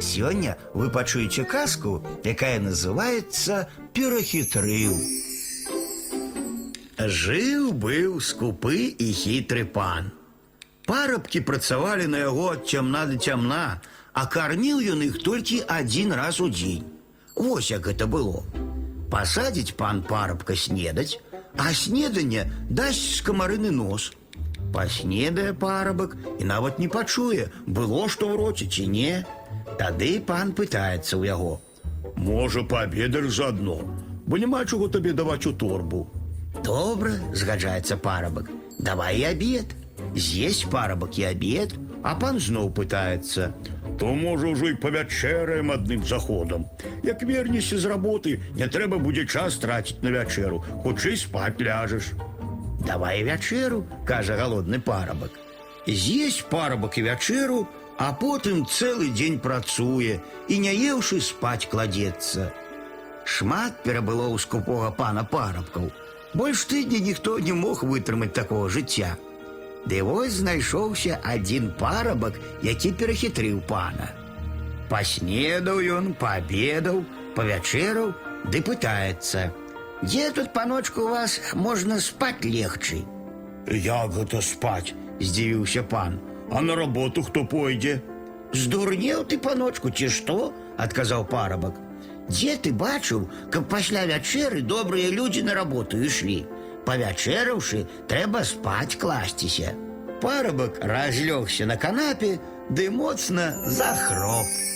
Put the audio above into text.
Сёння вы пачуеце казку, якая называется «Перахитрыў». Жыў быў скупы і хітры пан. Парабкі працавалі на яго ад цямна да цямна, а карміў ён іх толькі адзін раз у дзень. Вось як гэта было. Пасадзіць пан парабка снедаць, а снеданне дасць скамарыны нос. Паснедае парабак і нават не пачуе, было што ў роце ці не. Тады пан пытаецца ў яго. Може, пообедаешь заодно, бо нема чого тобі давати у торбу. Добра, згаджаецца парабак. Давай і абед. З'есть парабак і абед, а пан зноў пытаецца. То може уже й повячераем одним заходом. Як вернешся з роботи, не треба буде час тратить на вечеру, хоч і спать ляжеш. Давай вячэру, кажа галодны парабак. З'есть парабак і вячэру, а потым цэлы дзень працуе і не еўшы спаць кладзецца. Шмат перабыло ў скупога пана парабкаў. Больш тыдня ніхто не мог вытрымаць такого жыцця. Ды вось знайшоўся адзін парабак, які перахітрыў пана. Паснедаў ён, паабедаў, павячэраў, ды пытаецца: « Дзе тут паночку у вас можна спаць легчэй? Як гэта спать? здзівіўся пан. А на работу хто пойде? Здурнеў ты, паночку, ці што? адказаў парабак. Дзе ты бачыў, каб пасля вячэры добрыя людзі на работу ішлі. Павячэраўшы, трэба спаць класціся. Парабак разлёгся на канапе, ды моцна захроп.